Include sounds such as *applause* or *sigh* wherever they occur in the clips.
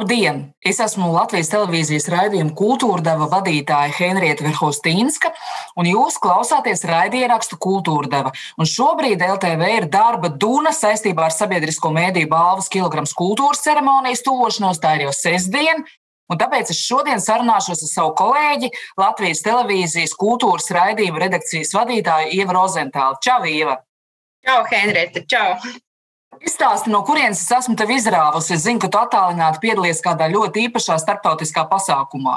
Labdien! Es esmu Latvijas televīzijas raidījuma kultūra deva vadītāja Henrieta Verhostīnska, un jūs klausāties raidierakstu kultūra deva. Un šobrīd LTV ir darba duna saistībā ar sabiedrisko mēdīju balvas kilograms kultūras ceremonijas tuvošanos, tā ir jau sestdien. Un tāpēc es šodien sarunāšos ar savu kolēģi, Latvijas televīzijas kultūras raidījuma redakcijas vadītāju Ieva Rozentālu. Čau, Ieva! Čau, Henrieta! Čau! Izstāsti, no kurienes es esmu tevi izrāvusi. Es zinu, ka tu attālināti piedalies kādā ļoti īpašā starptautiskā pasākumā.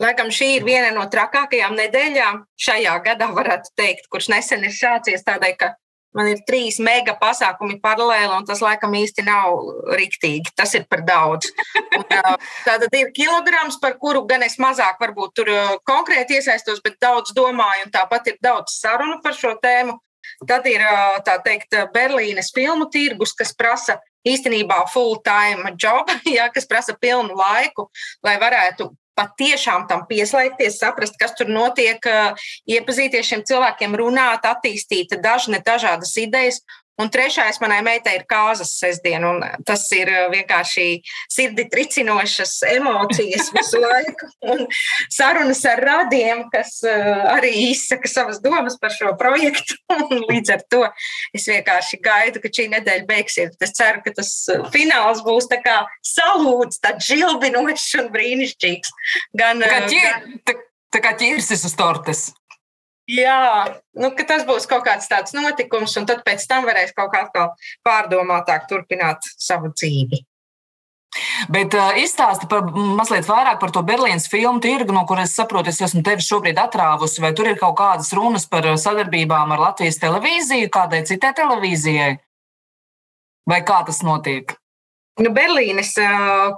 Laikam šī ir viena no trakākajām nedēļām šajā gadā, varētu teikt, kurš nesen ir sācies tādēļ, ka man ir trīs mega pasākumi paralēli, un tas laikam īsti nav riktīgi. Tas ir par daudz. Un, *laughs* tā tad ir kilograms, par kuru gan es mazāk varbūt tur konkrēti iesaistos, bet daudz domāju, un tāpat ir daudz sarunu par šo tēmu. Tad ir tā teikt, Berlīnes filmu tirgus, kas prasa īstenībā full-time job, *laughs* ja, kas prasa pilnu laiku, lai varētu patiešām tam pieslēgties, saprast, kas tur notiek, iepazīties šiem cilvēkiem, runāt, attīstīt dažne dažādas idejas Un trešais manai meitai ir kāzas sestdiena, un tas ir uh, vienkārši sirdi tricinošas emocijas *laughs* visu laiku. Un sarunas ar radiem, kas uh, arī izsaka savas domas par šo projektu. *laughs* Un līdz ar to es vienkārši gaidu, ka šī nedēļa beigsies. Es ceru, ka tas uh, fināls būs tā kā salūts, tāds žilbinošs un brīnišķīgs. Gan, ķir, tā, tā kā ķirsis uz tortes. Jā, nu, tas būs kaut kāds tāds notikums, un tad pēc tam varēs kaut kā pārdomātāk turpināt savu dzīvi. Bet uh, izstāsti par mazliet vairāk par to Berlīnas filmu tirgu, no kuras saprotu, es esmu tevi šobrīd atrāvusi. Vai tur ir kaut kādas runas par sadarbībām ar Latvijas televīziju, kādai citai televīzijai? Vai kā tas notiek? Nu, Berlīnes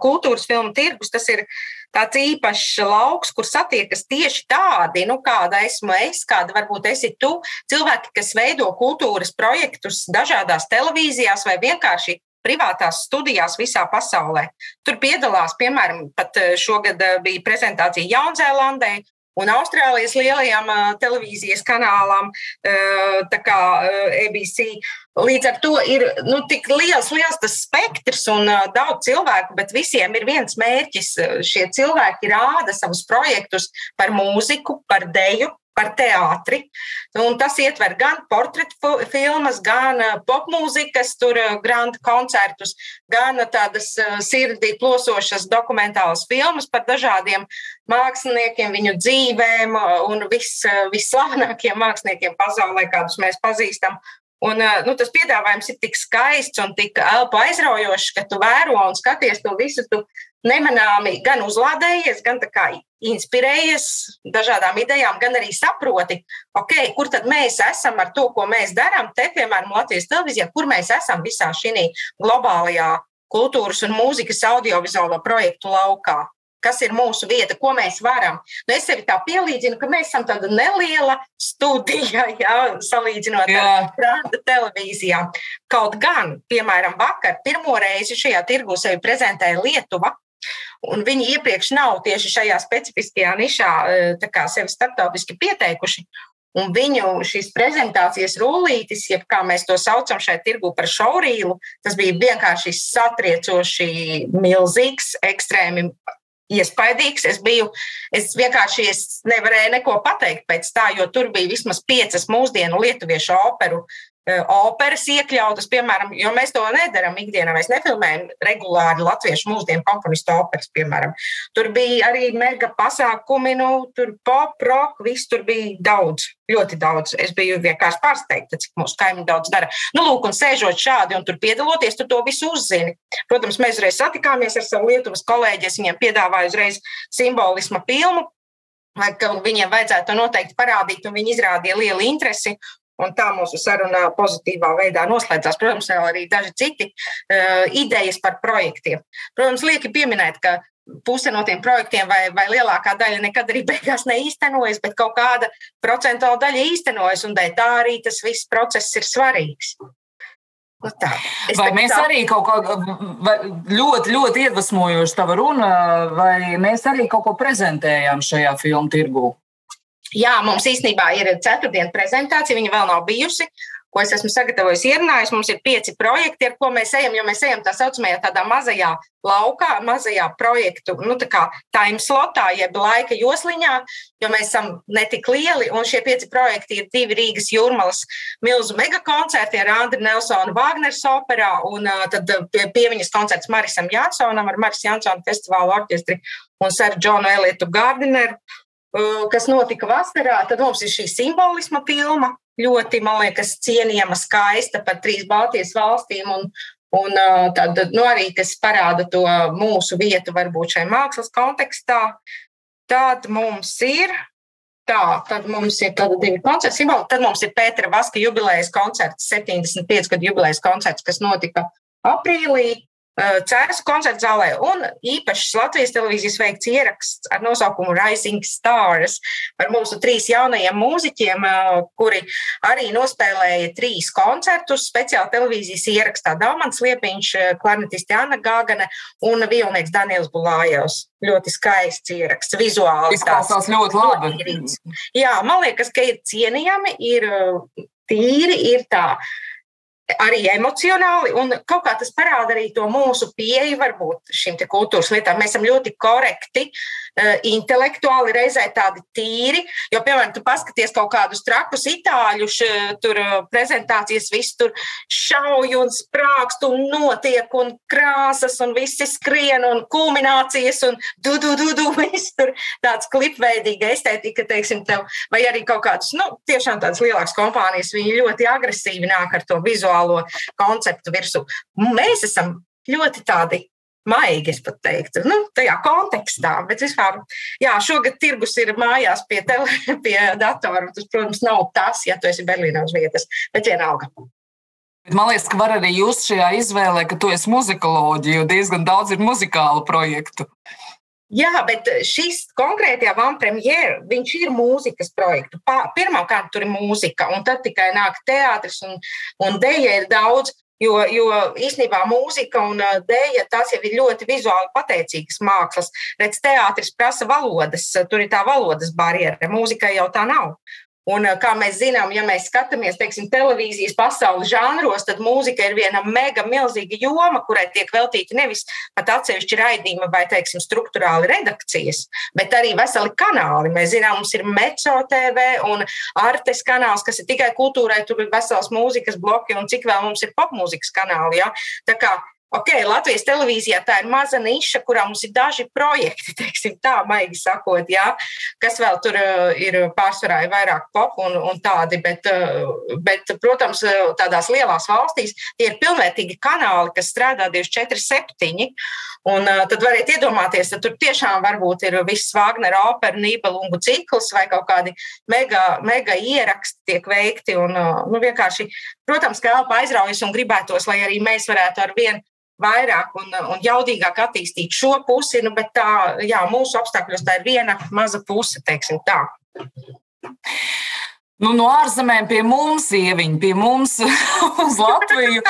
kultūras filmu tirgus tas ir tāds īpašs lauks, kur satiekas tieši tādi, nu, kāda esmu es, kāda varbūt esi tu, cilvēki, kas veido kultūras projektus dažādās televīzijās vai vienkārši privātās studijās visā pasaulē. Tur piedalās, piemēram, pat šogad bija prezentācija Jaunzēlandē, un Austrālijas lielajām uh, televīzijas kanālām, uh, tā kā ABC. Līdz ar to ir nu, tik liels, liels tas spektrs un daudz cilvēku, bet visiem ir viens mērķis. Šie cilvēki rāda savus projektus par mūziku, par deju, par teātri. Un tas ietver gan portretu filmas, gan eh, popmūzikas, tur eh, grand koncertus, gan tādas eh, sirdī plosošas dokumentālas filmas par dažādiem māksliniekiem, viņu dzīvēm un vis, visslavenākiem māksliniekiem pasaulē, kādus mēs pazīstam. Un, nu, tas piedāvājums ir tik skaists un tik elpu aizraujošs, ka tu vēro un skaties to visu. Tu nemanāmi gan uzlādējies, gan inspirējies dažādām idejām, gan arī saproti, okay, kur tad mēs esam ar to, ko mēs darām. Te, piemēram, Latvijas televīzijā, kur mēs esam visā šī globālajā kultūras un mūzikas audiovizuālo projektu laukā. Kas ir mūsu vieta, ko mēs varam? Nu, es sevi tā pielīdzinu, ka mēs esam tāda neliela studija, *laughs* jā, salīdzinot jā. ar televīzijām. Kaut gan, piemēram, vakar pirmo reizi šajā tirgu sevi prezentēja Lietuva, Un viņi iepriekš nav tieši šajā specifiskajā nišā e, sevi starptautiski pieteikuši. Un viņu šīs prezentācijas rullītis, jeb kā mēs to saucam šeit tirgu par šaurīlu, tas bija vienkārši satriecoši milzīgs, ekstrēmi iespaidīgs. Es biju, es vienkārši es nevarēju neko pateikt pēc tā, jo tur bija vismaz piecas mūsdienu lietuviešu operu operas iekļautas, piemēram, jo mēs to nedarām ikdienā. Mēs nefilmējam regulāri latviešu mūsdienu komponistu operas, piemēram. Tur bija arī mega pasākumi, nu, tur pop, rock, viss tur bija daudz, ļoti daudz. Es biju vienkārši pārsteigta, cik mūsu kaimiņi daudz dara. Nu, lūk, un sēžot šādi un tur piedaloties, tu to visu uzzini. Protams, mēs uzreiz satikāmies ar savu Lietuvas kolēģi, es viņiem piedāvāju uzreiz simbolisma filmu, ka viņiem vajadzētu to noteikti parādīt, un viņi izrādīja lielu interesi. Un tā mūsu saruna pozitīvā veidā noslēdzās. Protams, vēl arī daži citi uh, idejas par projektiem. Protams, lieki pieminēt, ka puse no tiem projektiem vai, vai lielākā daļa nekad arī *laughs* beigās neīstenojas, bet kaut kāda procentuāla daļa īstenojas, un tā arī tas viss process ir svarīgs. Nu tā, vai mēs tā... arī kaut kā ļoti, ļoti iedvesmojoši tava runa, vai mēs arī kaut ko prezentējām šajā filmu tirgū? Jā, mums īstenībā ir ceturtdiena prezentācija, viņa vēl nav bijusi. ko es esmu sagatavojis, ierunājis. Mums ir pieci projekti, ar ko mēs ejam, jo mēs ejam tā saucamajā tādā mazajā laukā, mazajā projektu, nu, tā kā time slotā, jeb laika josliņā, jo mēs esam ne tik lieli. Un šie pieci projekti ir divi Rīgas jūrmalas milzu megakoncerti ar Andriu Nelsonu Vāgners operā un tad pie, pieviņas koncerts Marisam Jansonam ar Maris Jansonu festivālu orķestri un Sir Džonu Elietu Gardineru kas notika vasarā, tad mums ir šī simbolisma filma, ļoti, man liekas, cienījama, skaista par trīs Baltijas valstīm. Un, un tad nu, arī tas parāda to mūsu vietu, varbūt šajā mākslas kontekstā. Tad mums ir. Tā, tad mums ir tāda divi koncerti simboli. Tad mums ir Pētera Vaska jubilejas koncerts, 75 gadu jubilejas koncerts, kas notika aprīlī. Cēlus koncerta zālē un īpašs Latvijas televīzijas veikts ieraksts ar nosaukumu Rising Stars par mūsu trīs jaunajiem mūziķiem, kuri arī nospēlēja trīs koncertus. Speciāli televīzijas ierakstā Daumans Liepiņš, klarnetisti Anna Gāgane un violnieks Daniels Bulājevs. Ļoti skaists ieraksts, vizuāli. Tas ļoti labi. Jā, man liekas, ka ir cienījami, ir tīri, ir tā arī emocionāli, un kaut kā tas parāda arī to mūsu pieeju varbūt šīm kultūras lietām. Mēs esam ļoti korekti, intelektuāli, reizē tādi tīri, jo, piemēram, tu paskaties kaut kādus trakus itāļus, tur eh, prezentācijas, viss tur šauj un sprākst un notiek un krāsas un visi skrien un kulminācijas un du, du, du, du, *laughs* viss tur. Tāds klipveidīga estētika, teiksim, tev, vai arī kaut kādas, nu, tiešām tādas lielākas kompānijas, viņi ļoti agresīvi nāk ar to vizuālo konceptu virsū. Mēs esam ļoti tādi maigi, es pat teiktu, nu, tajā kontekstā. Bet vispār, jā, šogad tirgus ir mājās pie, tele, *laughs* pie datora. Tas, protams, nav tas, ja tu esi Berlīnā uz vietas, bet vienalga. Man liekas, ka var arī jūs šajā izvēlē, ka tu esi muzikoloģija, jo diezgan daudz ir muzikālu projektu. Jā, bet šis konkrētajā Van Premjera, viņš ir mūzikas projekts. Pirmkārt, tur ir mūzika, un tad tikai nāk teātris un, un dēļa ir daudz. Jo, jo īstenībā mūzika un dēļa tās jau ir ļoti vizuāli pateicīgas mākslas. Redz, teātris prasa valodas, tur ir tā valodas barjera, mūzikai jau tā nav. Un, kā mēs zinām, ja mēs skatāmies teiksim, televīzijas pasaules žanros, tad mūzika ir viena mega milzīga joma, kurai tiek veltīti nevis pat atsevišķi raidījumi vai teiksim, struktūrāli redakcijas, bet arī veseli kanāli. Mēs zinām, mums ir Meco TV un Artes kanāls, kas ir tikai kultūrai, tur ir vesels mūzikas bloki un cik vēl mums ir popmūzikas kanāli. Ja? Tā kā Ok, Latvijas televīzijā tā ir maza niša, kurā mums ir daži projekti, *laughs* teiksim, tā maigi sakot, jā, kas vēl tur uh, ir pārsvarā ir vairāk pop un, un tādi, bet, uh, bet, protams, uh, tādās lielās valstīs tie ir pilnvērtīgi kanāli, kas strādā 24, 7. Un tad variet iedomāties, ka tur tiešām varbūt ir viss Wagner opera, Nībelungu cikls vai kaut kādi mega, mega ieraksti tiek veikti. Un, nu, protams, ka elpa aizraujas un gribētos, lai arī mēs varētu ar vienu vairāk un, un jaudīgāk attīstīt šo pusi, nu, bet tā, jā, mūsu apstākļos tā ir viena maza puse, teiksim tā. Nu, no ārzemēm pie mums, ieviņi, pie mums *laughs* uz Latviju.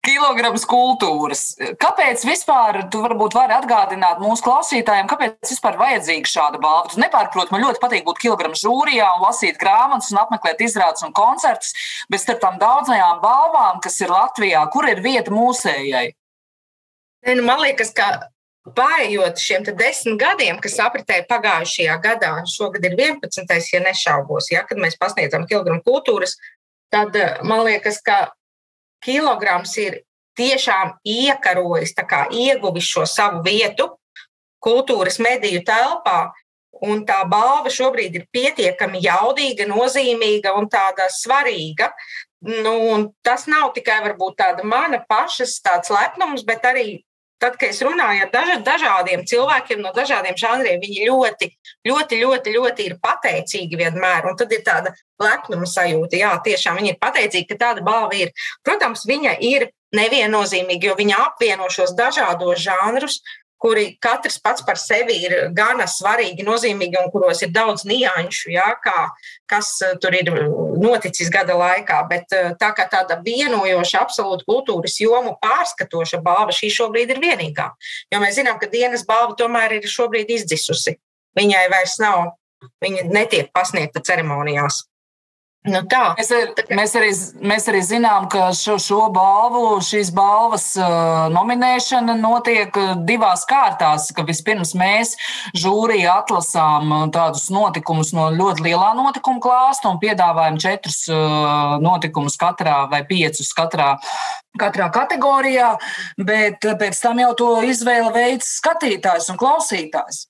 Kilograms kultūras. Kāpēc vispār, tu varbūt vari atgādināt mūsu klausītājiem, kāpēc vispār vajadzīga šāda balva? Tu nepārproti, man ļoti patīk būt kilogramu žūrijā un lasīt grāmatas un apmeklēt izrādes un koncertus, bet starp tām daudzajām balvām, kas ir Latvijā, kur ir vieta mūsējai? Ne, nu, man liekas, ka Pājot šiem desmit gadiem, kas apritēja pagājušajā gadā, šogad ir 11. ja nešaubos, ja, kad mēs pasniedzam kilogramu kultūras, tad man liekas, ka kilograms ir tiešām iekarojis, ieguvis šo savu vietu kultūras mediju telpā. Un tā balva šobrīd ir pietiekami jaudīga, nozīmīga un tāda svarīga. Nu, tas nav tikai varbūt mana pašas lepnums, bet arī tad, kad es runāju ar daža, dažādiem cilvēkiem no dažādiem žanriem, viņi ļoti, ļoti, ļoti, ļoti ir pateicīgi vienmēr. Un tad ir tāda lepnuma sajūta. Jā, tiešām viņi ir pateicīgi, ka tāda balva ir. Protams, viņa ir neviennozīmīga, jo viņa apvieno šos dažādos žanrus, kuri katrs pats par sevi ir gana svarīgi, nozīmīgi un kuros ir daudz nianšu, jā, kā, kas eh, tur ir noticis gada laikā. Bet eh, tā kā tāda vienojoša, absolūta kultūras jomu pārskatoša balva šī šobrīd ir vienīgā. Jo mēs zinām, ka dienas balva tomēr ir šobrīd izdzisusi. Viņai vairs nav, viņa netiek pasniegta ceremonijās. Nu tā. Mēs, ar, mēs, arī, mēs arī zinām, ka šo, šo balvu, šīs balvas nominēšana notiek divās kārtās. Vispirms mēs žūrija atlasām tādus notikumus no ļoti lielā notikuma klāsta un piedāvājam četrus notikumus katrā vai piecus katrā. Katrā kategorijā, bet pēc tam jau to izvēle veids skatītājs un klausītājs.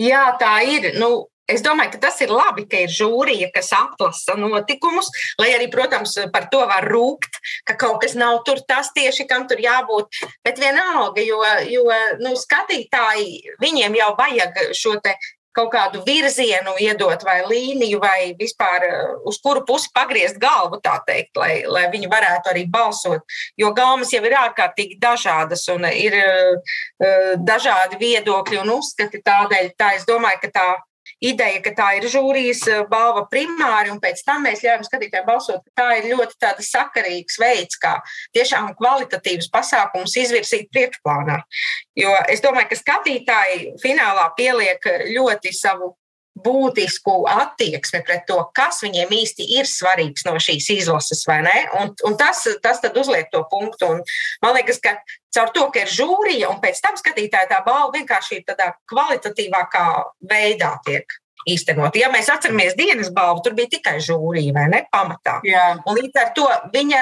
Jā, tā ir. Nu, Es domāju, ka tas ir labi, ka ir žūrija, kas atlasa notikumus, lai arī, protams, par to var rūkt, ka kaut kas nav tur tas tieši, kam tur jābūt. Bet vienalga, jo, jo nu, skatītāji, viņiem jau vajag šo te kaut kādu virzienu iedot, vai līniju, vai vispār uz kuru pusi pagriezt galvu, tā teikt, lai, lai viņi varētu arī balsot. Jo gaumas jau ir ārkārtīgi dažādas un ir uh, dažādi viedokļi un uzskati. Tādēļ tā es domāju, ka tā ideja, ka tā ir žūrijas eh, balva primāri, un pēc tam mēs ļaujam skatītājiem balsot, tā ir ļoti sakarīgs veids, kā tiešām kvalitatīvus pasākumus izvirzīt priekšplānā. Jo es domāju, ka skatītāji finālā pieliek ļoti savu būtisku attieksmi pret to, kas viņiem īsti ir svarīgs no šīs izlases, vai ne? Un, un tas, tas tad uzliek to punktu. Un man liekas, ka caur to, ka ir žūrija un pēc tam skatītāja tā balva vienkārši tādā kvalitatīvākā veidā tiek īstenot. Ja mēs atceramies dienas balvu, tur bija tikai žūrija, vai ne? Pamatā. Jā. Un līdz ar to viņa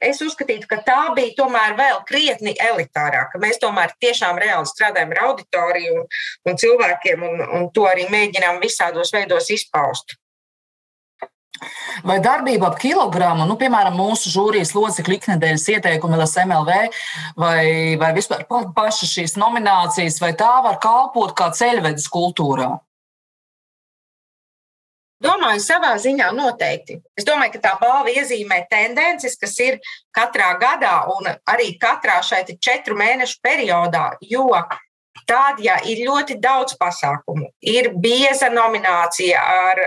es uzskatītu, ka tā bija tomēr vēl krietni elitārāka. Mēs tomēr tiešām reāli strādājam ar auditoriju un, un cilvēkiem, un, un to arī mēģinām visādos veidos izpaust. Vai darbība ap kilogramu, nu, piemēram, mūsu žūrijas locekļu iknedēļas ieteikumi LSMLV vai, vai vispār pašas šīs nominācijas, vai tā var kalpot kā ceļvedis kultūrā? Domāju, savā ziņā noteikti. Es domāju, ka tā balva iezīmē tendences, kas ir katrā gadā un arī katrā šeit četru mēnešu periodā. Jo tad, ja ir ļoti daudz pasākumu, ir bieza nominācija ar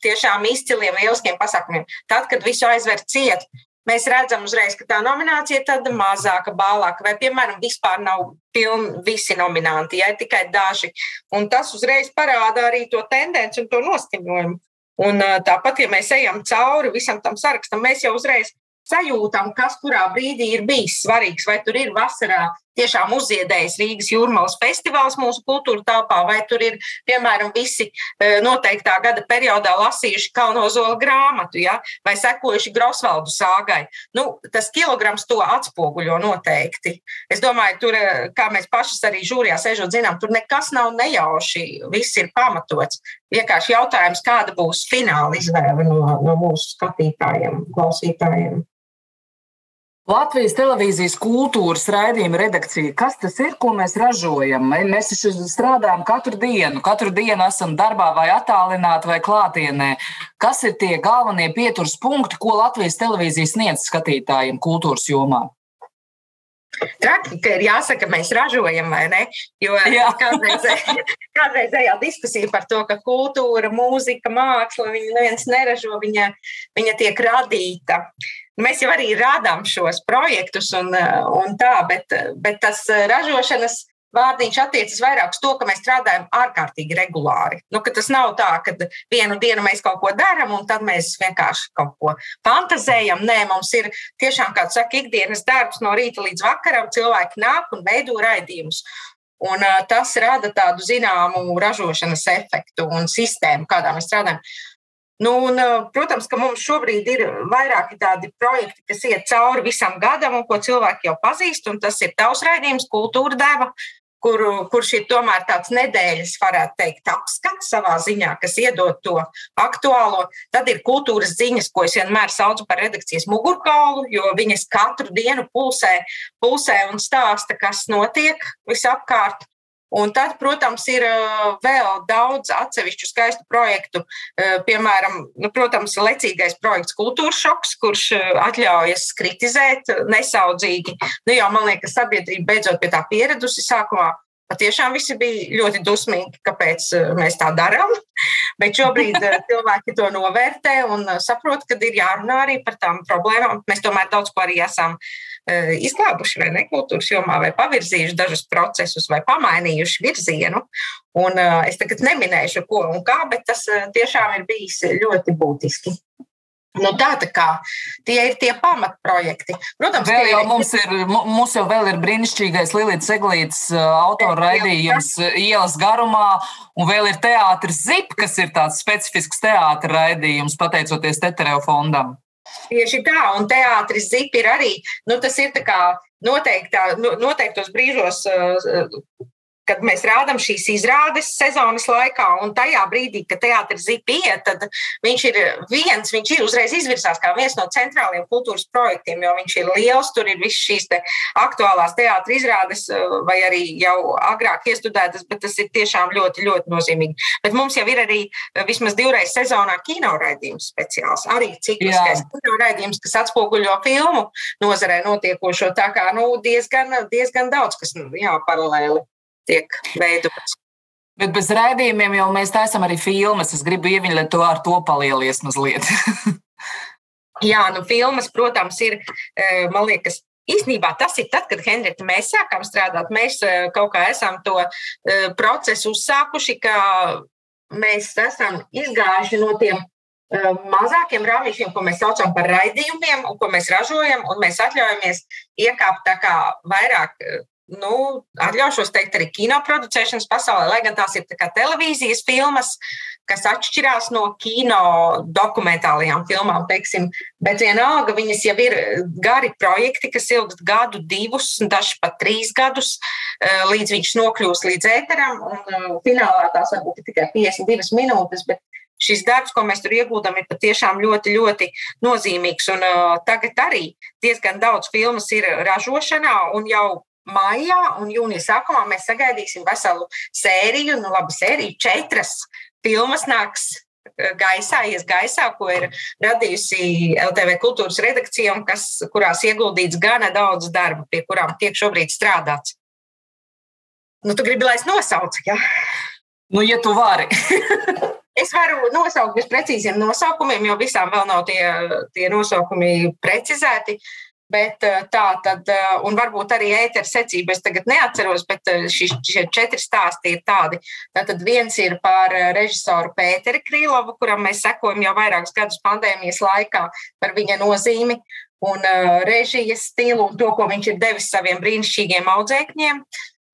tiešām izciliem, lieliskiem pasākumiem, tad, kad visu aizver ciet, mēs redzam uzreiz, ka tā nominācija ir tāda mazāka, bālāka, vai, piemēram, vispār nav pilni visi nominanti, ja ir tikai daži. Un tas uzreiz parāda arī to tendenci un to noskaņojumu. Un tāpat, ja mēs ejam cauri visam tam sarakstam, mēs jau uzreiz sajūtam, kas kurā brīdī ir bijis svarīgs. Vai tur ir vasarā tiešām uzziedējis Rīgas jūrmālas festivāls mūsu kultūra tāpā, vai tur ir, piemēram, visi e, noteiktā gada periodā lasījuši Kalnozola grāmatu, ja? vai sekojuši Grosvaldu sāgai. Nu, tas kilograms to atspoguļo noteikti. Es domāju, tur, e, kā mēs pašas arī žūrijā sēžot, zinām, tur nekas nav nejauši, viss ir pamatots. Vienkārši jautājums, kāda būs fināla izvēle no, no mūsu skatītājiem, klausītājiem. Latvijas televīzijas kultūras raidījuma redakcija. Kas tas ir, ko mēs ražojam? Mēs strādājam katru dienu. Katru dienu esam darbā vai attālināti vai klātienē. Kas ir tie galvenie pieturas punkti, ko Latvijas televīzija sniedz skatītājiem kultūras jomā? Traki, ka ir jāsaka, mēs ražojam, vai ne? Jo *laughs* kādreizējā kādreiz diskusija par to, ka kultūra, mūzika, māksla, viņa neviens neražo, viņa, viņa tiek radīta. Mēs jau arī rādām šos projektus un, un tā, bet, bet tas ražošanas vārdiņš attiecas vairāk uz to, ka mēs strādājam ārkārtīgi regulāri. Nu, tas nav tā, ka vienu dienu mēs kaut ko darām, un tad mēs vienkārši kaut ko fantazējam. Nē, mums ir tiešām, kā saka, ikdienas darbs no rīta līdz vakaram. Cilvēki nāk un veido raidījumus. Un, uh, tas rada tādu zināmu ražošanas efektu un sistēmu, kādā mēs strādājam. Nu, un, protams, ka mums šobrīd ir vairāki tādi projekti, kas iet cauri visam gadam, un ko cilvēki jau pazīst. Tas ir tavs raidījums, kultūra deva, kur, kurš ir tomēr tāds nedēļas, varētu teikt, apskats savā ziņā, kas iedod to aktuālo. Tad ir kultūras ziņas, ko es vienmēr saucu par redakcijas mugurkaulu, jo viņas katru dienu pulsē, pulsē un stāsta, kas notiek visapkārt. Un tad, protams, ir vēl daudz atsevišķu skaistu projektu. Piemēram, nu, protams, lecīgais projekts Kultūras šoks, kurš atļaujas kritizēt nesaudzīgi. Nu, jau man liekas, sabiedrība beidzot pie tā pieradusi sākumā. Patiešām visi bija ļoti dusmīgi, kāpēc mēs tā darām. Bet šobrīd *laughs* cilvēki to novērtē un saprot, ka ir jārunā arī par tām problēmām. Mēs tomēr daudz ko arī esam izglābuši vai ne kultūras jomā, vai pavirzījuši dažus procesus, vai pamainījuši virzienu. Un es tagad neminēšu, ko un kā, bet tas tiešām ir bijis ļoti būtiski. Nu, tā, tā kā tie ir tie pamatprojekti. Protams, vēl jau ir... mums ir, mums jau vēl ir brīnišķīgais Lilijas Eglītes autora raidījums ielas garumā, un vēl ir teātris ZIP, kas ir tāds specifisks teātris raidījums, pateicoties Tetereo fondam. Tieši tā, un teātris ZIP ir arī, nu, tas ir tā kā noteiktā, nu, noteiktos brīžos kad mēs rādām šīs izrādes sezonas laikā, un tajā brīdī, kad teātris zipīja, tad viņš ir viens, viņš ir uzreiz izvirzās kā viens no centrālajiem kultūras projektiem, jo viņš ir liels, tur ir visas šīs te aktuālās teātris izrādes, vai arī jau agrāk iestudētas, bet tas ir tiešām ļoti, ļoti nozīmīgi. Bet mums jau ir arī vismaz divreiz sezonā kino raidījums speciāls, arī cikliskais kino raidījums, kas atspoguļo filmu nozarē notiekošo, tā kā, nu, diezgan, diezgan daudz, kas, jā, paralēli tiek veidots. Bet bez raidījumiem jau mēs taisām arī filmas. Es gribu ieviņot, lai to ar to palielies mazliet. *laughs* Jā, nu, filmas, protams, ir, e, man liekas, īstenībā tas ir tad, kad Henrika mēs sākām strādāt. Mēs e, kaut kā esam to e, procesu uzsākuši, ka mēs esam izgājuši no tiem mazākiem rāmīšiem, ko mēs saucam par raidījumiem, un ko mēs ražojam, un mēs atļaujamies iekāpt tā kā vairāk nu, atļaušos teikt, arī kino producēšanas pasaulē, lai gan tās ir televīzijas filmas, kas atšķirās no kino dokumentālajām filmām, teiksim, bet vienalga viņas jau ir gari projekti, kas ilgst gadu, divus, dažs pat trīs gadus, eh, līdz viņš nokļūs līdz ēteram, un eh, finālā tās varbūt ir tikai 52 minūtes, bet šis darbs, ko mēs tur iegūstam, ir patiešām ļoti, ļoti nozīmīgs. Un, uh, tagad arī diezgan daudz filmas ir ražošanā, un jau maijā un jūnija sākumā mēs sagaidīsim veselu sēriju, nu labi, sēriju četras filmas nāks e, gaisā, ies gaisā, ko ir radījusi LTV kultūras redakcija kas, kurās ieguldīts gana daudz darba, pie kurām tiek šobrīd strādāts. Nu, tu gribi, lai es nosaucu, ja? Nu, ja tu vari. *laughs* es varu nosaukt bez precīziem nosaukumiem, jo visām vēl nav tie, tie nosaukumi precizēti. Uh, Bet eh, tā tad, eh, un varbūt arī ēteru secība, es tagad neatceros, bet eh, šis, šie četri stāsti ir tādi. Tātad viens ir par režisoru Pēteri Krīlovu, kuram mēs sekojam jau vairākus gadus pandēmijas laikā par viņa nozīmi un režijas stilu un to, ko viņš ir devis saviem brīnišķīgiem audzēkņiem.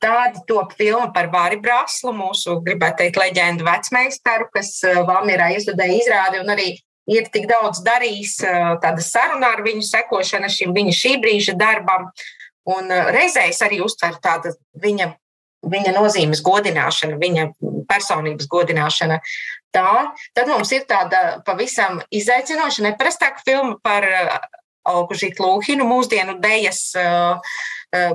Tāda top filma par Vāri Brāslu, mūsu, gribētu teikt, leģendu vecmeistaru, kas Valmierā izdudēja izrādi un arī ir tik daudz darījis, tāda saruna ar viņu, sekošana šim viņa šī brīža darbam. Un reizēs arī uztver tāda viņa, viņa nozīmes godināšana, viņa personības godināšana. Tā, tad mums ir tāda pavisam izaicinoša, neparastāka filma par Augužītu Lūhinu, mūsdienu dēļas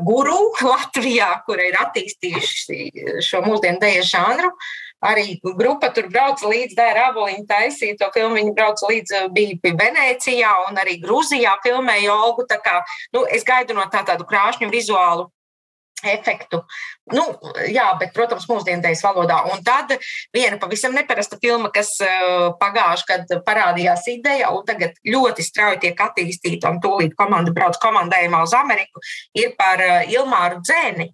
guru *laughs* Latvijā, kur ir attīstījuši šo mūsdienu dēļas žanru. Uh, Arī grupa tur brauca līdz Dēra Aboliņa taisīt to filmu. Viņi brauca līdz eh, bija Venecijā un arī Grūzijā filmēja Olgu. Tā kā, nu, es gaidu no tā tādu krāšņu vizuālu efektu. Nu, jā, bet, protams, mūsdienās valodā. Un tad viena pavisam neparasta filma, kas uh, pagājušajā gadā parādījās ideja, un tagad ļoti strauji tiek attīstīta, un tūlīt komanda brauc komandējumā uz Ameriku, ir par uh, Ilmāru Dzēni.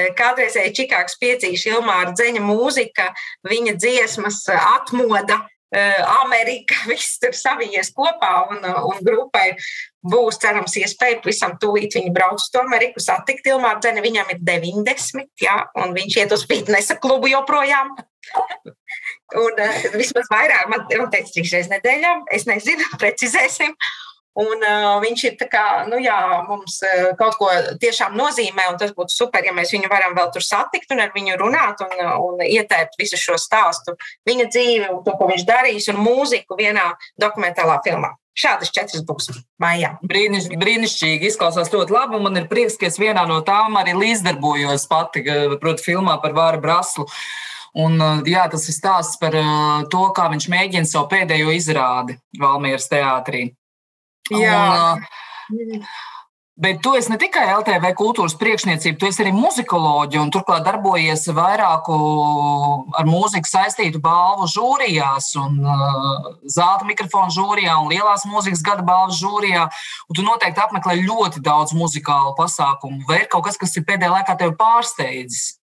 Eh, kādreizēji Čikāgas piecīša Ilmāra Dzeņa mūzika, viņa dziesmas eh, atmoda eh, Amerika, *laughs* viss tur savijies kopā, un, un grupai būs, cerams, iespēja visam tūlīt viņi brauc uz to Ameriku, satikt Ilmāru Dzeni, viņam ir 90, jā, un viņš iet uz fitnesa klubu joprojām. *laughs* un vismaz vairāk, man, man teica, trīs reizes nedēļā, es nezinu, *laughs* precizēsim. Un, uh, viņš ir kā, nu, jā, mums uh, kaut ko tiešām nozīmē, un tas būtu super, ja mēs viņu varam vēl tur satikt un ar viņu runāt un, un ieteikt visu šo stāstu, viņa dzīvi un to, ko viņš darīs, un mūziku vienā dokumentālā filmā. Šādas četras būs mājā. Brīniš, brīnišķīgi izklausās ļoti labi. Man ir prieks, ka es vienā no tām arī līdzdarbojos pati, proti, filmā par Vāru Braslu. Un, jā, tas ir stāsts par to, kā viņš mēģina savu pēdējo izrādi Valmieras teātrī. Jā. Un, Bet tu esi ne tikai LTV kultūras priekšniecība, tu esi arī muzikoloģija un turklāt darbojies vairāku ar mūziku saistītu balvu žūrijās, un uh, zelta mikrofonu žūrijā un lielās mūzikas gada balvu žūrijā. Un tu noteikti apmeklē ļoti daudz muzikālu pasākumu. Vai ir kaut kas, kas ir pēdējā laikā tevi pārsteidzis?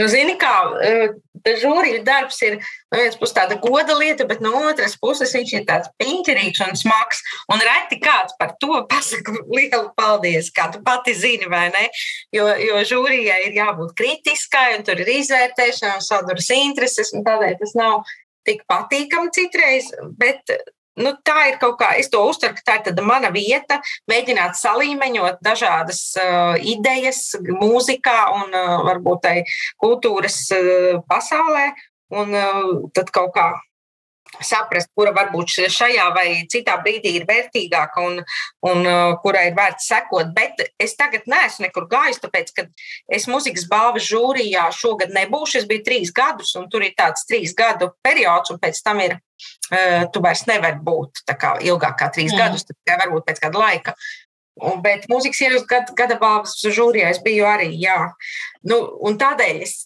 Nu, zini, kā žūrija darbs ir no vienas puses tāda goda lieta, bet no otras puses viņš ir tāds piņķerīgs un smags. Un reti kāds par to *laughs* pasaka lielu paldies, kā tu pati zini, vai ne? Jo, jo žūrijai ir jābūt kritiskai, un tur ir izvērtēšana, un saduras intereses, un tādēļ tas nav tik patīkami citreiz. Bet nu, tā ir kaut kā, es to uztveru, ka tā ir mana vieta, mēģināt salīmeņot dažādas uh, idejas mūzikā un uh, varbūt tai kultūras uh, pasaulē, un uh, tad kaut kā saprast, kura varbūt šajā vai citā brīdī ir vērtīgāka un, un uh, kurai ir vērts sekot. Bet es tagad neesmu nekur gājis, tāpēc, ka es muzikas balvas žūrijā šogad nebūšu. Es biju trīs gadus, un tur ir tāds trīs gadu periods, un pēc tam ir, uh, tu vairs nevari būt kā, ilgāk kā trīs mm. gadus, tikai varbūt pēc kāda laika. Un, bet mūzikas ierakstu gada, balvas žūrijā es biju arī, jā. Nu, tādēļ es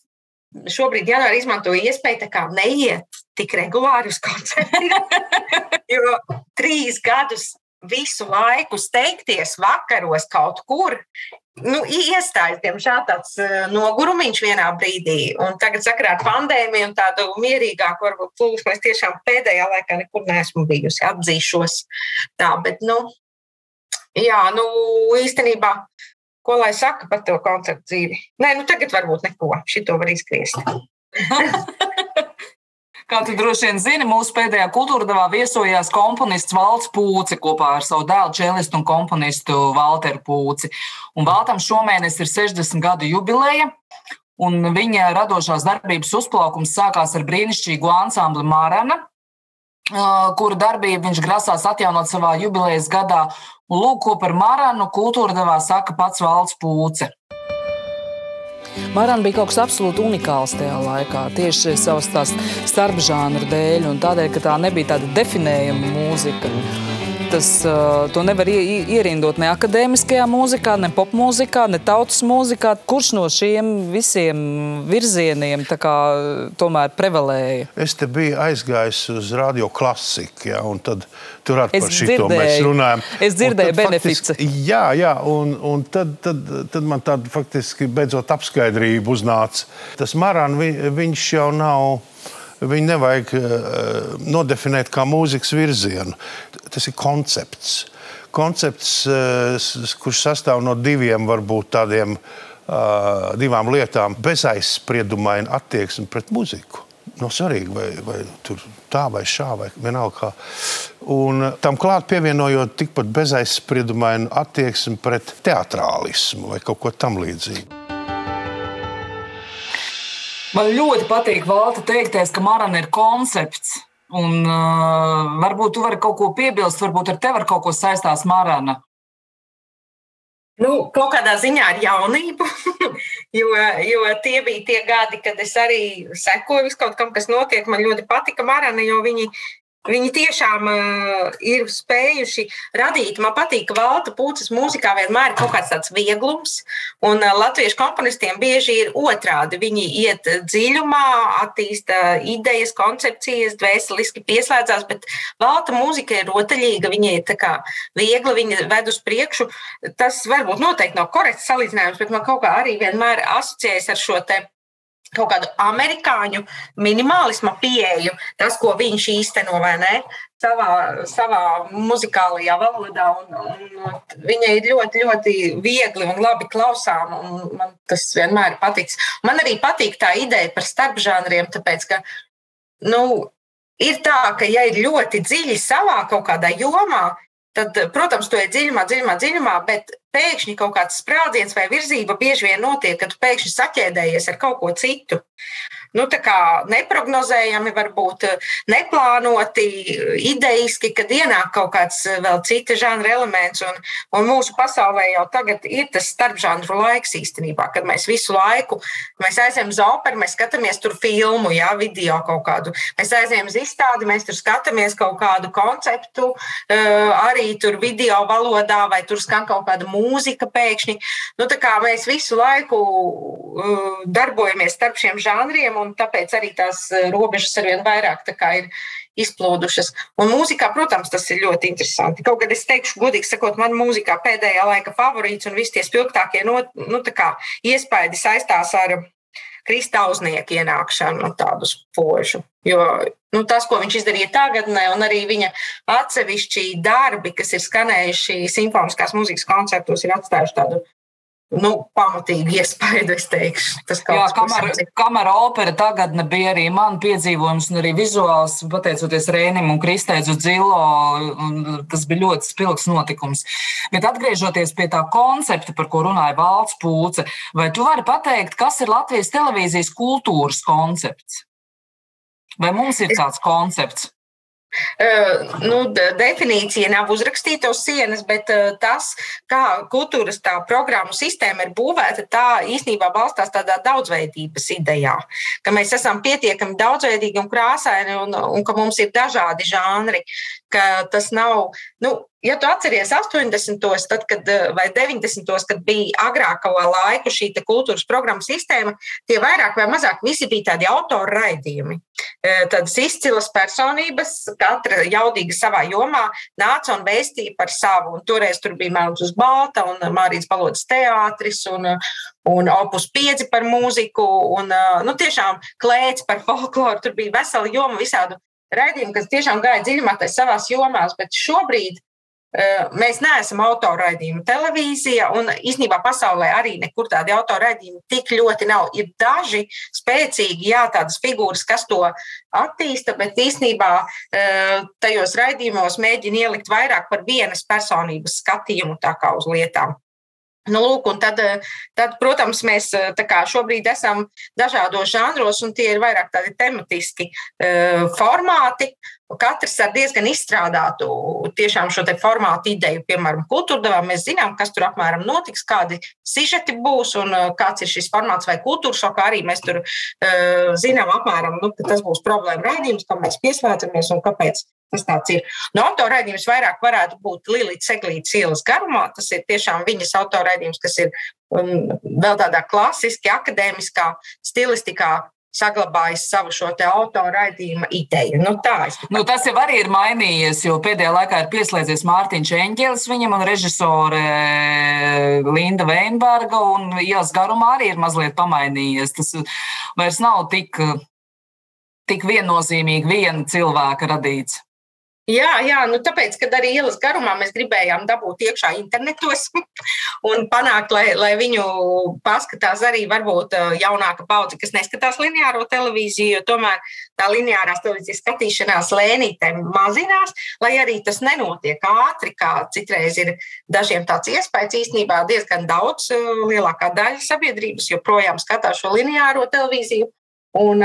šobrīd janvārī izmantoju iespēju neiet tik regulāri uz koncertiem. *laughs* jo trīs gadus visu laiku steigties vakaros kaut kur. Nu, iestājas, diemžēl, tāds uh, nogurumiņš vienā brīdī. Un tagad, sakarā ar pandēmiju un tādu mierīgāku, varbūt plūsmu, es tiešām pēdējā laikā nekur neesmu bijusi, atzīšos. Tā, bet, nu, jā, nu, īstenībā Ko lai saka par to koncertu dzīvi? Nē, nu tagad varbūt neko. Šito var izkriest. *laughs* Kā tu droši vien zini, mūsu pēdējā kultūra devā viesojās komponists Valts Pūci kopā ar savu dēlu čelistu un komponistu Valteru Pūci. Un Valtam šomēnes ir 60 gadu jubileja, un viņa radošās darbības uzplaukums sākās ar brīnišķīgu ansambli Mārana, kuru darbību viņš grasās atjaunot savā jubilejas gadā. Un lūk, ko par Maranu kultūra devā saka pats valsts pūce. Marana bija kaut kas absolūti unikāls tajā laikā, tieši savas tās starpžānru dēļ, un tādēļ, ka tā nebija tāda definējama mūzika. Tas, to nevar ierindot ne akadēmiskajā mūzikā, ne popmūzikā, ne tautas mūzikā. Kurš no šiem visiem virzieniem kā, tomēr prevalēja? Es te biju aizgājis uz radio klasiku, ja, un tad tur arī par šito mēs runājam. Es dzirdēju benefici. Jā, jā, un, un tad, tad, tad man tāda faktiski beidzot apskaidrība uznāca. Tas Marāns, viņš jau nav Viņu nevajag uh, nodefinēt kā mūzikas virzienu. Tas ir koncepts. Koncepts, uh, kurš sastāv no diviem, varbūt tādiem uh, divām lietām - bezaizspriedumaina attieksme pret muziku. Nav no svarīgi, vai, vai tur tā vai šā, vai vienalga. Un tam klāt pievienojot tikpat bezaizspriedumainu attieksmi pret teatrālismu vai kaut ko tamlīdzīgu. Man ļoti patīk Valta teiktais, ka Marana ir koncepts. Un, uh, varbūt tu vari kaut ko piebilst, varbūt ar tevi ar kaut ko saistās Marana. Nu, kaut kādā ziņā ar jaunību, *laughs* jo, jo tie bija tie gadi, kad es arī sekoju kaut kam, kas notiek. Man ļoti patika Marana, jo viņi Viņi tiešām uh, ir spējuši radīt. Man patīk, ka Valta Pūces mūzikā vienmēr ir kaut kāds tāds vieglums, un uh, latviešu komponistiem bieži ir otrādi. Viņi iet dziļumā, attīsta idejas, koncepcijas, dvēseliski pieslēdzās, bet Valta mūzika ir rotaļīga, viņa ir kā viegla, viņa ved uz priekšu. Tas varbūt noteikti nav korekts salīdzinājums, bet man kaut kā arī vienmēr asociējas ar šo te kaut kādu amerikāņu minimālisma pieeju, tas, ko viņš īsteno ne, savā, savā muzikālajā valodā. Un, un, viņa ir ļoti, ļoti viegli un labi klausām, un man tas vienmēr patiks. Man arī patīk tā ideja par starpžānriem, tāpēc, ka, nu, ir tā, ka ja ir ļoti dziļi savā kaut kādā jomā, tad, protams, tu ej dziļumā, dziļumā, dziļumā, bet pēkšņi kaut kāds sprādziens vai virzība bieži vien notiek, kad tu pēkšņi saķēdējies ar kaut ko citu. Nu, neparedzējami, varbūt neplānoti, idejiski, kad ienāk kaut kāds vēl cita žanra elements. Un, un mūsu pasaulē jau tagad ir tas starpžanru laiks īstenībā, kad mēs visu laiku mēs aizējām uz operu, mēs skatāmies tur filmu, jā, video kaut kādu. Mēs aizējām uz izstādi, mēs tur skatāmies kaut kādu konceptu, arī tur video valodā, vai tur skan kaut kāda mūzika pēkšņi. Nu, mēs visu laiku darbojamies starp šiem žanriem, un tāpēc arī tās robežas arvien vairāk ir izplūdušas. Un mūzikā, protams, tas ir ļoti interesanti. Kaut gan es teikšu, godīgi sakot, man mūzikā pēdējā laika favorīts un visi tie spilgtākie no, nu, iespaidi saistās ar Kristausnieku ienākšanu, tādu spožu. Jo nu, tas, ko viņš izdarīja tagadnē, un arī viņa atsevišķi darbi, kas ir skanējuši simfoniskās mūzikas koncertos, ir atstājuši tādu nu, pamatīgi iespaidu, es teikšu. Tas Jā, kamera, kamera opera tagad bija arī man piedzīvojums, un arī vizuāls, pateicoties Rēnim un Kristēdzu Dzilo, tas bija ļoti spilgs notikums. Bet atgriežoties pie tā koncepta, par ko runāja Valsts Pūce, vai tu vari pateikt, kas ir Latvijas televīzijas kultūras koncepts? Vai mums ir tāds koncepts? Uh, nu, definīcija nav uzrakstīta uz sienas, bet uh, tas, kā kultūras tā programmu sistēma ir būvēta, tā īstenībā balstās tādā daudzveidības idejā, ka mēs esam pietiekami daudzveidīgi un krāsaini un, un ka mums ir dažādi žanri, ka tas nav, nu, Ja tu atceries 80. Tad, kad, vai 90. kad bija agrākā laika šī kultūras programma sistēma, tie vairāk vai mazāk visi bija tādi autora raidījumi. E, tādas izcilas personības, katra jaudīga savā jomā, nāca un vēstīja par savu. Un toreiz tur bija Melns uz Balta un Mārijas Balodas teātris un, un opus 5 par mūziku un nu, tiešām klēts par folkloru. Tur bija vesela joma visādu raidījumu, kas tiešām gāja dziļumā savās jomās, bet šobrīd Mēs neesam autoraidījuma televīzija, un īstenībā pasaulē arī nekur tādi autoraidījumi tik ļoti nav. Ir daži spēcīgi, jā, tādas figūras, kas to attīsta, bet īstenībā tajos raidījumos mēģina ielikt vairāk par vienas personības skatījumu uz lietām. Nu, lūk, tad, tad, protams, mēs kā, šobrīd esam dažādos žanros, un tie ir vairāk tādi tematiski uh, formāti. Katrs ar diezgan izstrādātu tiešām šo formātu ideju, piemēram, kultūrdevā. Mēs zinām, kas tur apmēram notiks, kādi sižeti būs un kāds ir šis formāts vai kultūras šokā. Arī mēs tur uh, zinām apmēram, nu, ka tas būs problēma raidījums, kam mēs pieslēdzamies un kāpēc Tas tāds ir. No autoraidījums vairāk varētu būt Līta Seglītas ielas garumā. Tas ir tiešām viņas autoraidījums, kas ir um, vēl tādā klasiski, akadēmiskā stilistikā saglabājis savu šo autoraidījuma ideju. Nu, tā, nu, tas jau arī ir mainījies, jo pēdējā laikā ir pieslēdzies Mārtiņš Enģelis viņam un režisore eh, Linda Veinberga, un ielas garumā arī ir mazliet pamainījies. Tas vairs nav tik, tik viennozīmīgi viena cilvēka radīts. Jā, jā nu tāpēc, kad arī ielas garumā mēs gribējām dabūt iekšā internetos *laughs* un panākt, lai, lai viņu paskatās arī varbūt jaunāka paudze, kas neskatās lineāro televīziju, jo tomēr tā lineārās televīzijas skatīšanās lēnītē mazinās, lai arī tas nenotiek ātri, kā citreiz ir dažiem tāds iespējas. Īstenībā diezgan daudz, lielākā daļa sabiedrības joprojām skatās šo lineāro televīziju. Un,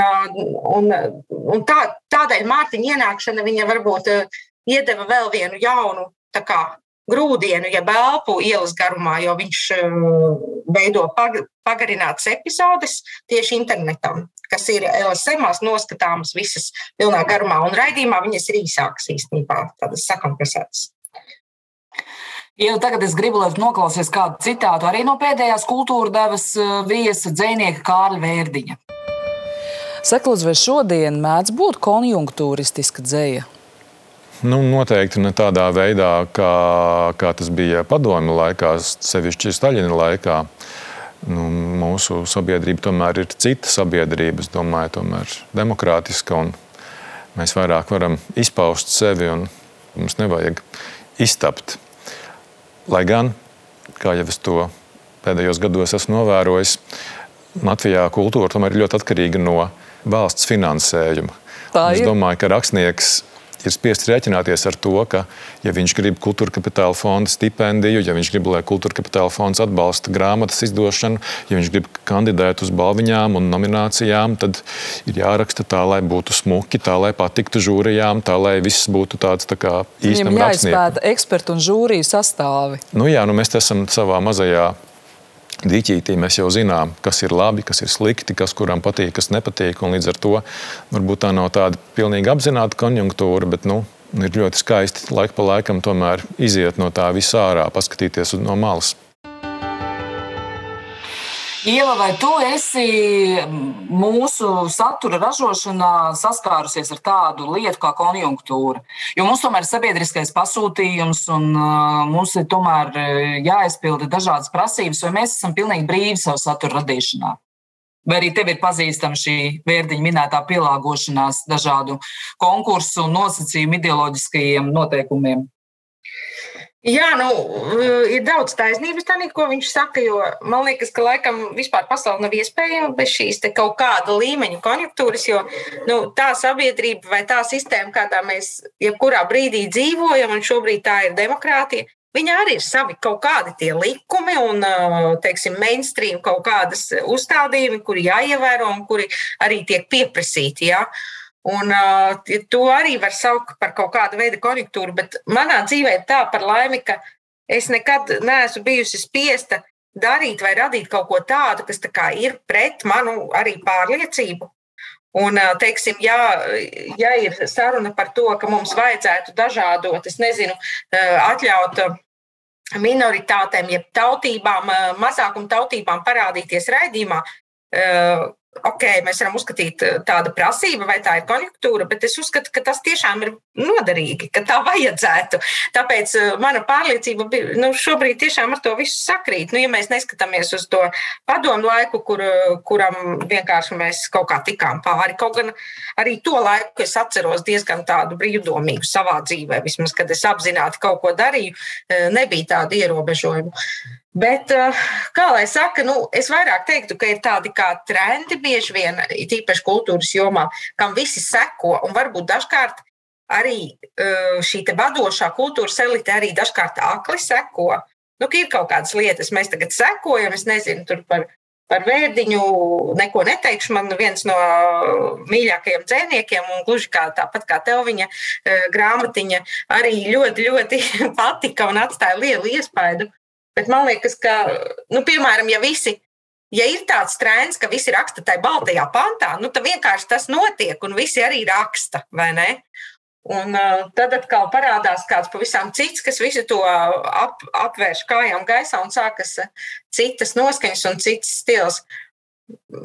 un, un tā, tādēļ Mārtiņa ienākšana viņa varbūt iedeva vēl vienu jaunu kā, grūdienu, ja elpu ielas garumā, jo viņš veido pagarinātas epizodes tieši internetam, kas ir LSMās noskatāmas visas pilnā garumā, un raidījumā viņas ir īsākas īstenībā, tādas sakompresētas. Ja tagad es gribu, lai noklausīties kādu citātu arī no pēdējās kultūra devas viesa dzēnieka Kārļa Vērdiņa. Seklūdzu, vai šodien mēdz būt konjunktūristiska dzēja? Nu, noteikti ne tādā veidā, kā, kā tas bija padomju laikā, sevišķi Staļina laikā. Nu, mūsu sabiedrība tomēr ir cita sabiedrība, es domāju, tomēr demokrātiska. Mēs vairāk varam izpaust sevi un mums nevajag iztapt. Lai gan, kā jau es to pēdējos gados esmu novērojis, Latvijā kultūra tomēr ir ļoti atkarīga no valsts finansējumu. Es domāju, ka rakstnieks ir spiests rēķināties ar to, ka, ja viņš grib kultūra kapitāla fonda stipendiju, ja viņš grib, lai kultūra kapitāla fonds atbalsta grāmatas izdošanu, ja viņš grib kandidēt uz balviņām un nominācijām, tad ir jāraksta tā, lai būtu smuki, tā, lai patiktu žūrijām, tā, lai viss būtu tāds tā kā īstenībā. Viņam jāizpēta ekspertu un žūriju sastāvi. Nu jā, nu mēs esam savā mazajā dīķītī mēs jau zinām, kas ir labi, kas ir slikti, kas kuram patīk, kas nepatīk. Līdz ar to varbūt tā nav tāda pilnīgi apzināta konjunktūra, bet nu, ir ļoti skaisti laika pa laikam tomēr iziet no tā visā ārā, paskatīties no malas. Ieva, vai tu esi mūsu satura ražošanā saskārusies ar tādu lietu kā konjunktūra? Jo mums tomēr ir sabiedriskais pasūtījums, un uh, mums ir tomēr jāizpilda dažādas prasības, vai mēs esam pilnīgi brīvi savu satura radīšanā. Vai arī tev ir pazīstama šī vērtiņa minētā pielāgošanās dažādu konkursu un nosacījumu ideoloģiskajiem noteikumiem? Jā, nu, ir daudz taisnības tādā, ko viņš saka, jo man liekas, ka laikam vispār pasaule nav iespējama bez šīs kaut kāda līmeņa konjunktūras, jo nu, tā sabiedrība vai tā sistēma, kādā mēs jebkurā brīdī dzīvojam, un šobrīd tā ir demokrātija, Viņa arī ir savi kaut kādi tie likumi un, teiksim, mainstream kaut kādas uzstādījumi, kuri jāievēro un kuri arī tiek pieprasīti. Ja? Un uh, to arī var saukt par kaut kādu veidu konjunktūru, bet manā dzīvē ir tā par laimi, ka es nekad neesmu bijusi spiesta darīt vai radīt kaut ko tādu, kas tā ir pret manu arī pārliecību. Un, teiksim, ja, ja ir saruna par to, ka mums vajadzētu dažādot, es nezinu, atļaut minoritātēm, jeb tautībām, mazākuma tautībām parādīties raidījumā, ok, mēs varam uzskatīt eh, tādu prasību, vai tā ir konjunktūra, bet es uzskatu, ka tas tiešām ir noderīgi, ka tā *laughs* vajadzētu. Tāpēc eh, mana pārliecība nu, šobrīd tiešām ar to visu sakrīt. Nu, ja mēs neskatāmies uz to padomu laiku, kur, kuram vienkārši mēs kaut kā tikām pāri, kaut gan arī to laiku es atceros diezgan tādu brīvdomīgu savā dzīvē, vismaz, kad es apzināti kaut ko darīju, eh, nebija tādu ierobežojumu. Bet, eh, kā lai saka, nu, es vairāk teiktu, ka ir tādi kā trendi bieži vien, tīpaši kultūras jomā, kam visi seko. Un varbūt dažkārt arī eh, šī vadošā kultūras elite arī dažkārt akli seko. Nu, ir kaut kādas lietas, mēs tagad sekojam, es nezinu, tur par, par vērdiņu neko neteikšu. Man viens no mīļākajiem dzēniekiem, un gluži kā tāpat kā tev viņa eh, grāmatiņa, arī ļoti, ļoti *laughs* patika un atstāja lielu iespaidu. Bet man liekas, ka, nu, piemēram, ja visi, ja ir tāds trends, ka visi raksta tajā baltajā pantā, nu, tad vienkārši tas notiek, un visi arī raksta, vai ne? Un uh, tad atkal parādās kāds pavisam cits, kas visu to ap, apvērš kājām gaisā un sākas citas noskaņas un cits stils.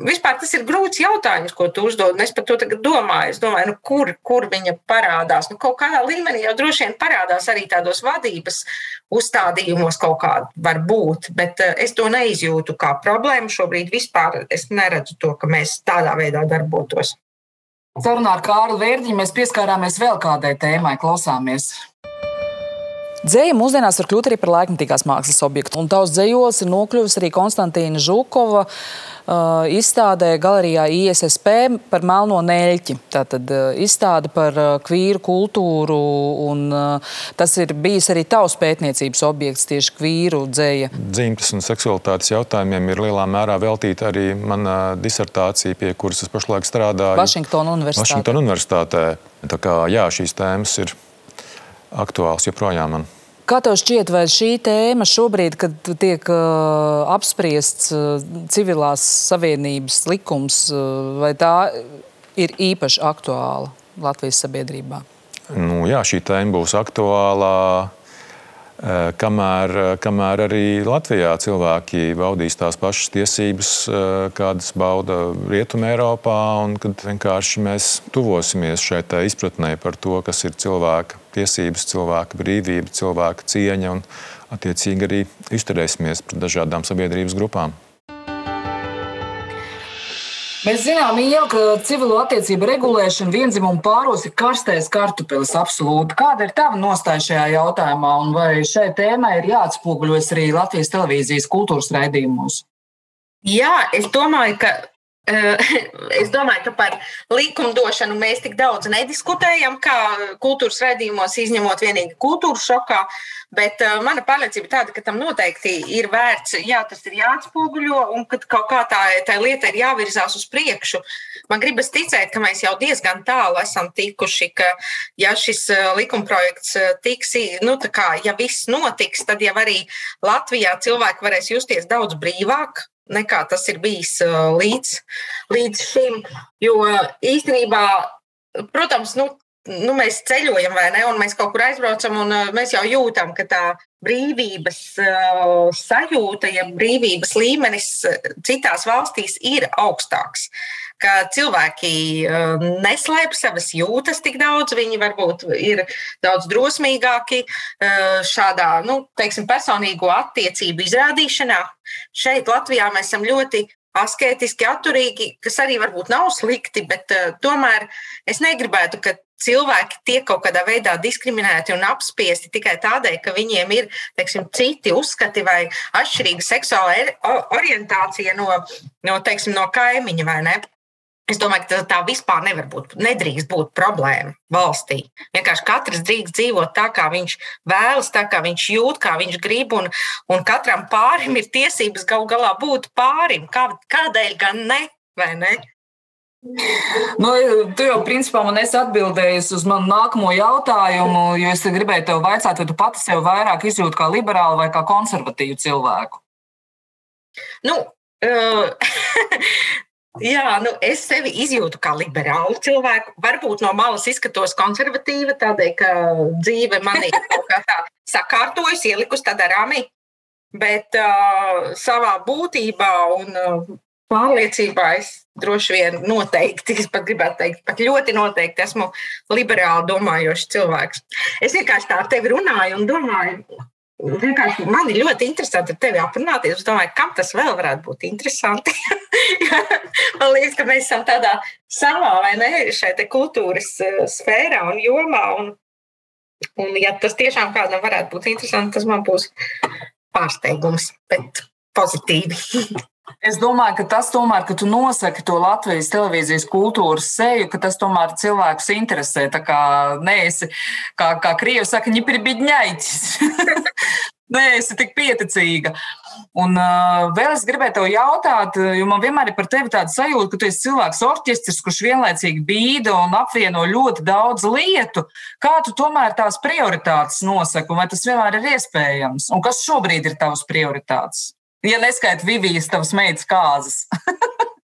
Vispār tas ir grūts jautājums, ko tu uzdod. Es par to domāju. Es domāju, nu, kur, kur viņa parādās. Nu, kaut kādā līmenī jau droši vien parādās arī tādos vadības uzstādījumos, kaut kāda var būt. Bet eh, es to neizjūtu kā problēmu. Šobrīd vispār es neredzu to, ka mēs tādā veidā darbotos. Sarunā ar Kārlu Vērģiņu mēs pieskārāmies vēl kādai tēmai, klausāmies. Dzēja mūsdienās var kļūt arī par laikmatīgās mākslas objektu. Un tavs dzējos ir nokļuvis arī Konstantīna Žukova uh, izstādē galerijā ISSP par melno neļķi. Tātad uh, izstāde par uh, kvīru kultūru, un uh, tas ir bijis arī tavs pētniecības objekts, tieši kvīru dzēja. Dzimtas un seksualitātes jautājumiem ir lielā mērā veltīta arī mana disertācija, pie kuras es pašlaik strādāju. Vašingtona universitātē. Vašingtona universitātē. Tā kā jā, šīs tēmas ir aktuāls joprojām man. Kā tev šķiet, vai šī tēma šobrīd, kad tiek uh, apspriests uh, civilās savienības likums, uh, vai tā ir īpaši aktuāla Latvijas sabiedrībā? Nu, jā, šī tēma būs aktuāla kamēr, eh, kamēr arī Latvijā cilvēki baudīs tās pašas tiesības, eh, kādas bauda Rietumē, Eiropā, un kad vienkārši mēs tuvosimies šai izpratnē par to, kas ir cilvēka tiesības, cilvēka brīvība, cilvēka cieņa, un attiecīgi arī izturēsimies pret dažādām sabiedrības grupām. Mēs zinām, jau, ka civilo attiecību regulēšana vienzimumu pāros ir karstais kartupelis absolūti. Kāda ir tava nostāja šajā jautājumā, un vai šai tēmai ir jāatspoguļojas arī Latvijas televīzijas kultūras raidījumos? Jā, es domāju, ka *laughs* Es domāju, ka par likumdošanu mēs tik daudz nediskutējam, kā kultūras raidījumos, izņemot vienīgi kultūras šokā. Bet mana pārliecība ir tāda, ka tam noteikti ir vērts, jā, tas ir jāatspoguļo un ka kaut kā tā, tā lieta ir jāvirzās uz priekšu. Man gribas ticēt, ka mēs jau diezgan tālu esam tikuši, ka ja šis likumprojekts tiks, nu kā, ja viss notiks, tad jau arī Latvijā cilvēki varēs justies daudz brīvāk, nekā tas ir bijis uh, līdz, līdz šim. Jo īstenībā, protams, nu, nu, mēs ceļojam, vai ne? Un mēs kaut kur aizbraucam, un uh, mēs jau jūtam, ka tā brīvības uh, sajūta, ja brīvības līmenis citās valstīs ir augstāks. Ka cilvēki uh, neslēpj savas jūtas tik daudz, viņi varbūt ir daudz drosmīgāki uh, šādā, nu, teiksim, personīgo attiecību izrādīšanā. Šeit Latvijā mēs esam ļoti asketiski, atturīgi, kas arī varbūt nav slikti, bet uh, tomēr es negribētu, ka cilvēki tiek kaut kādā veidā diskriminēti un apspiesti tikai tādēļ, ka viņiem ir teiksim, citi uzskati vai atšķirīga seksuāla orientācija no, no, teiksim, no kaimiņa vai ne. Es domāju, ka tā vispār nevar būt. Nedrīkst būt problēma valstī. Vienkārši katrs drīkst dzīvot tā, kā viņš vēlas, tā kā viņš jūt, kā viņš grib. Un, un katram pārim ir tiesības galu galā būt pārim. Kā, kādēļ gan ne? ne? Nu, tu jau principā man esi atbildējis uz manu nākamo jautājumu, jo es gribēju tev vaicāt, vai tu pati sev vairāk izjūti kā liberālu vai kā konservatīvu cilvēku? Nu, uh, *laughs* Jā, nu es sevi izjūtu kā liberālu cilvēku. Varbūt no malas izskatos konservatīva, tādēļ, ka dzīve manī *laughs* sakārtojas, ielikus tādā rāmī. Bet uh, savā būtībā un uh, pārliecībā es droši vien noteikti, es pat gribētu teikt, pat ļoti noteikti esmu liberāli domājošs cilvēks. Es vienkārši tā ar tevi runāju un domāju, vienkārši man ir ļoti interesanti ar tevi aprunāties. Es domāju, kam tas vēl varētu būt interesanti. *laughs* man liekas, ka mēs esam tādā savā vai ne šeit kultūras eh, sfērā un jomā. Un, un ja tas tiešām kādam varētu būt interesanti, tas man būs pārsteigums, bet pozitīvi. *laughs* Es domāju, ka tas, tomēr, ka tu nosaki to Latvijas televīzijas kultūras seju, ka tas tomēr cilvēkus interesē. Tā kā neesi, kā, kā krievi saka, ņipirbiņņaiķis. *laughs* neesi tik pieticīga. Un uh, vēl es gribēju tev jautāt, jo man vienmēr ir par tevi tāda sajūta, ka tu esi cilvēks orķestris, kurš vienlaicīgi bīda un apvieno ļoti daudz lietu. Kā tu tomēr tās prioritātes nosaki, vai tas vienmēr ir iespējams? Un kas šobrīd ir tavas prioritātes? Ja neskaita Vivijas, tavas meitas kāzas. *laughs*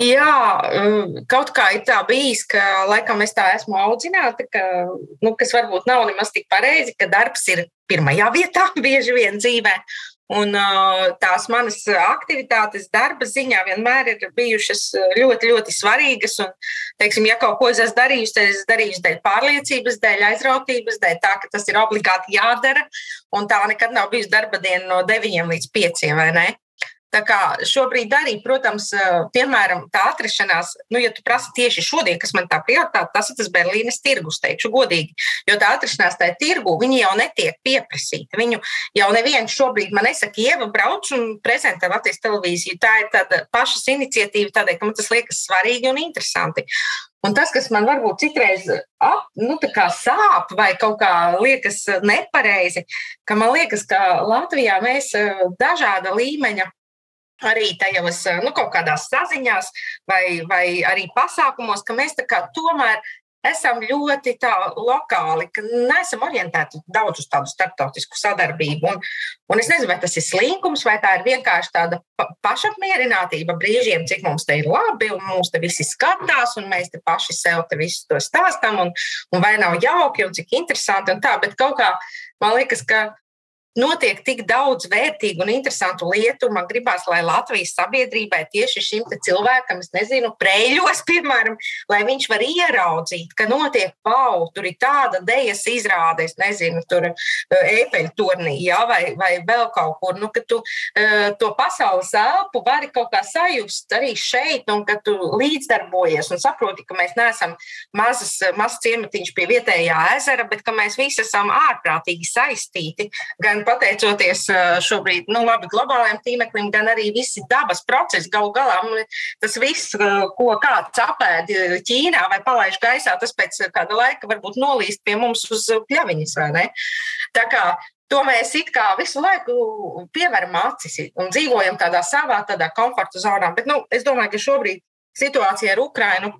Jā, mm, kaut kā ir tā bijis, ka laikam es tā esmu audzināta, ka, nu, kas varbūt nav nemaz tik pareizi, ka darbs ir pirmajā vietā *laughs* bieži vien dzīvē. Un tās manas aktivitātes darba ziņā vienmēr ir bijušas ļoti, ļoti svarīgas. Un, teiksim, ja kaut ko es esmu darījusi, tad es darīju dēļ pārliecības, dēļ aizrautības, dēļ tā, ka tas ir obligāti jādara. Un tā nekad nav bijusi darba diena no 9 līdz 5, vai ne? Tā kā šobrīd arī, protams, piemēram, tā atrašanās, nu, ja tu prasi tieši šodien, kas man tā prioritāte, tas ir tas Berlīnes tirgus, teikšu godīgi. Jo tā atrašanās tajā tirgu, viņi jau netiek pieprasīta. Viņu jau neviens šobrīd man nesaka, ieva, brauc un prezentē Latvijas televīziju. Tā ir tāda pašas iniciatīva, tādēļ, ka man tas liekas svarīgi un interesanti. Un tas, kas man varbūt citreiz ap, nu, sāp vai kaut kā liekas nepareizi, ka man liekas, ka Latvijā mēs dažāda līmeņa arī tajos nu, kaut kādās saziņās vai, vai arī pasākumos, ka mēs tomēr esam ļoti lokāli, ka neesam orientēti daudz uz tādu starptautisku sadarbību. Un, un es nezinu, vai tas ir slinkums, vai tā ir vienkārši tāda pašapmierinātība brīžiem, cik mums te ir labi, un mums te visi skatās, un mēs te paši sev te visu to stāstam, un, un vai nav jauki, un cik interesanti, un tā, bet kaut kā man liekas, ka notiek tik daudz vērtīgu un interesantu lietu. Man gribās, lai Latvijas sabiedrībai tieši šim cilvēkam, es nezinu, prēļos, *laughs* piemēram, lai viņš var ieraudzīt, ka notiek pau, tur ir tāda dejas izrāde, es nezinu, tur epeļturnī, ja, vai, vai vēl kaut kur, nu, ka tu uh, to pasaules elpu vari kaut kā sajust arī šeit, un ka tu līdzdarbojies un saproti, ka mēs neesam mazas, mazs ciematiņš pie vietējā ezera, bet ka mēs visi esam ārprātīgi saistīti gan gan pateicoties šobrīd nu, labi, globālajiem tīmeklim, gan arī visi dabas procesi. Galu galā tas viss, ko kāds apēd Ķīnā vai palaiž gaisā, tas pēc kāda laika varbūt nolīst pie mums uz pļaviņas. Tā kā To mēs it kā visu laiku pievēram acis un dzīvojam tādā savā, tādā komforta zonā. Bet nu, es domāju, ka šobrīd situācija ar Ukrajinu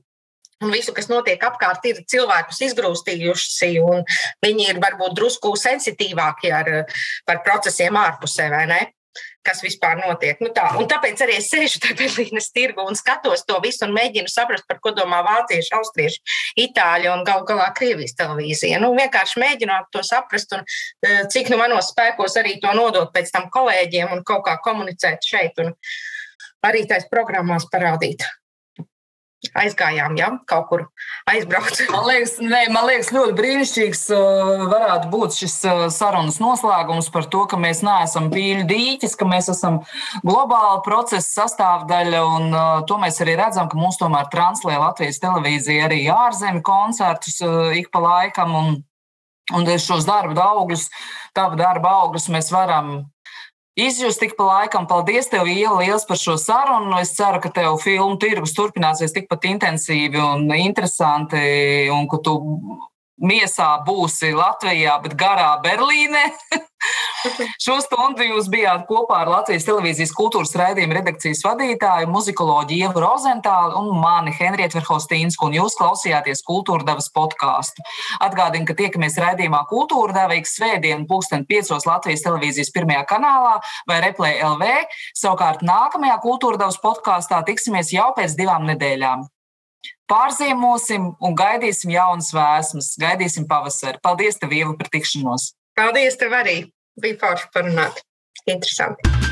un visu, kas notiek apkārt, ir cilvēkus izgrūstījuši, viņi ir varbūt drusku sensitīvāki ar, par procesiem ārpusē, vai ne? Kas vispār notiek? Nu tā, un tāpēc arī es sēžu tajā Berlīnes tirgu un skatos to visu un mēģinu saprast, par ko domā vācieši, austrieši, itāļi un gal galā Krievijas televīzija. Nu, vienkārši mēģināt to saprast un e, cik nu manos spēkos arī to nodot pēc tam kolēģiem un kaut kā komunicēt šeit un arī tais programmās parādīt aizgājām, ja kaut kur aizbraukt. *laughs* Man liekas, ne, man liekas ļoti brīnišķīgs uh, varētu būt šis uh, sarunas noslēgums par to, ka mēs neesam pīļu dīķis, ka mēs esam globāla procesa sastāvdaļa, un uh, to mēs arī redzam, ka mūs tomēr translē Latvijas televīzija arī ārzemju koncertus ik pa laikam, un, un šos darba augļus, tavu darba augļus mēs varam izjust tik pa laikam. Paldies, tev, Iela, liels par šo sarunu. Es ceru, ka tev filmu tirgus turpināsies tikpat intensīvi un interesanti, un ka tu miesā būsi Latvijā, bet garā Berlīnē. *laughs* Šo stundu jūs bijāt kopā ar Latvijas televīzijas kultūras raidījuma redakcijas vadītāju, muzikoloģiju Ievu Rozentālu un mani Henrietu Verhostīnsku, un jūs klausījāties Kultūra Devas podkāstu. Atgādinu, ka tiekamies raidījumā Kultūra Deva ik svētdien pulksten piecos Latvijas televīzijas pirmajā kanālā vai Replay LV. Savukārt nākamajā Kultūra Devas podkāstā tiksimies jau pēc divām nedēļām. Pārziemosim un gaidīsim jaunas vēsmas, gaidīsim pavasari. Paldies, tev, Ieva, par tikšanos! Paldies, tev arī! Bija forši parunāt. Interesanti.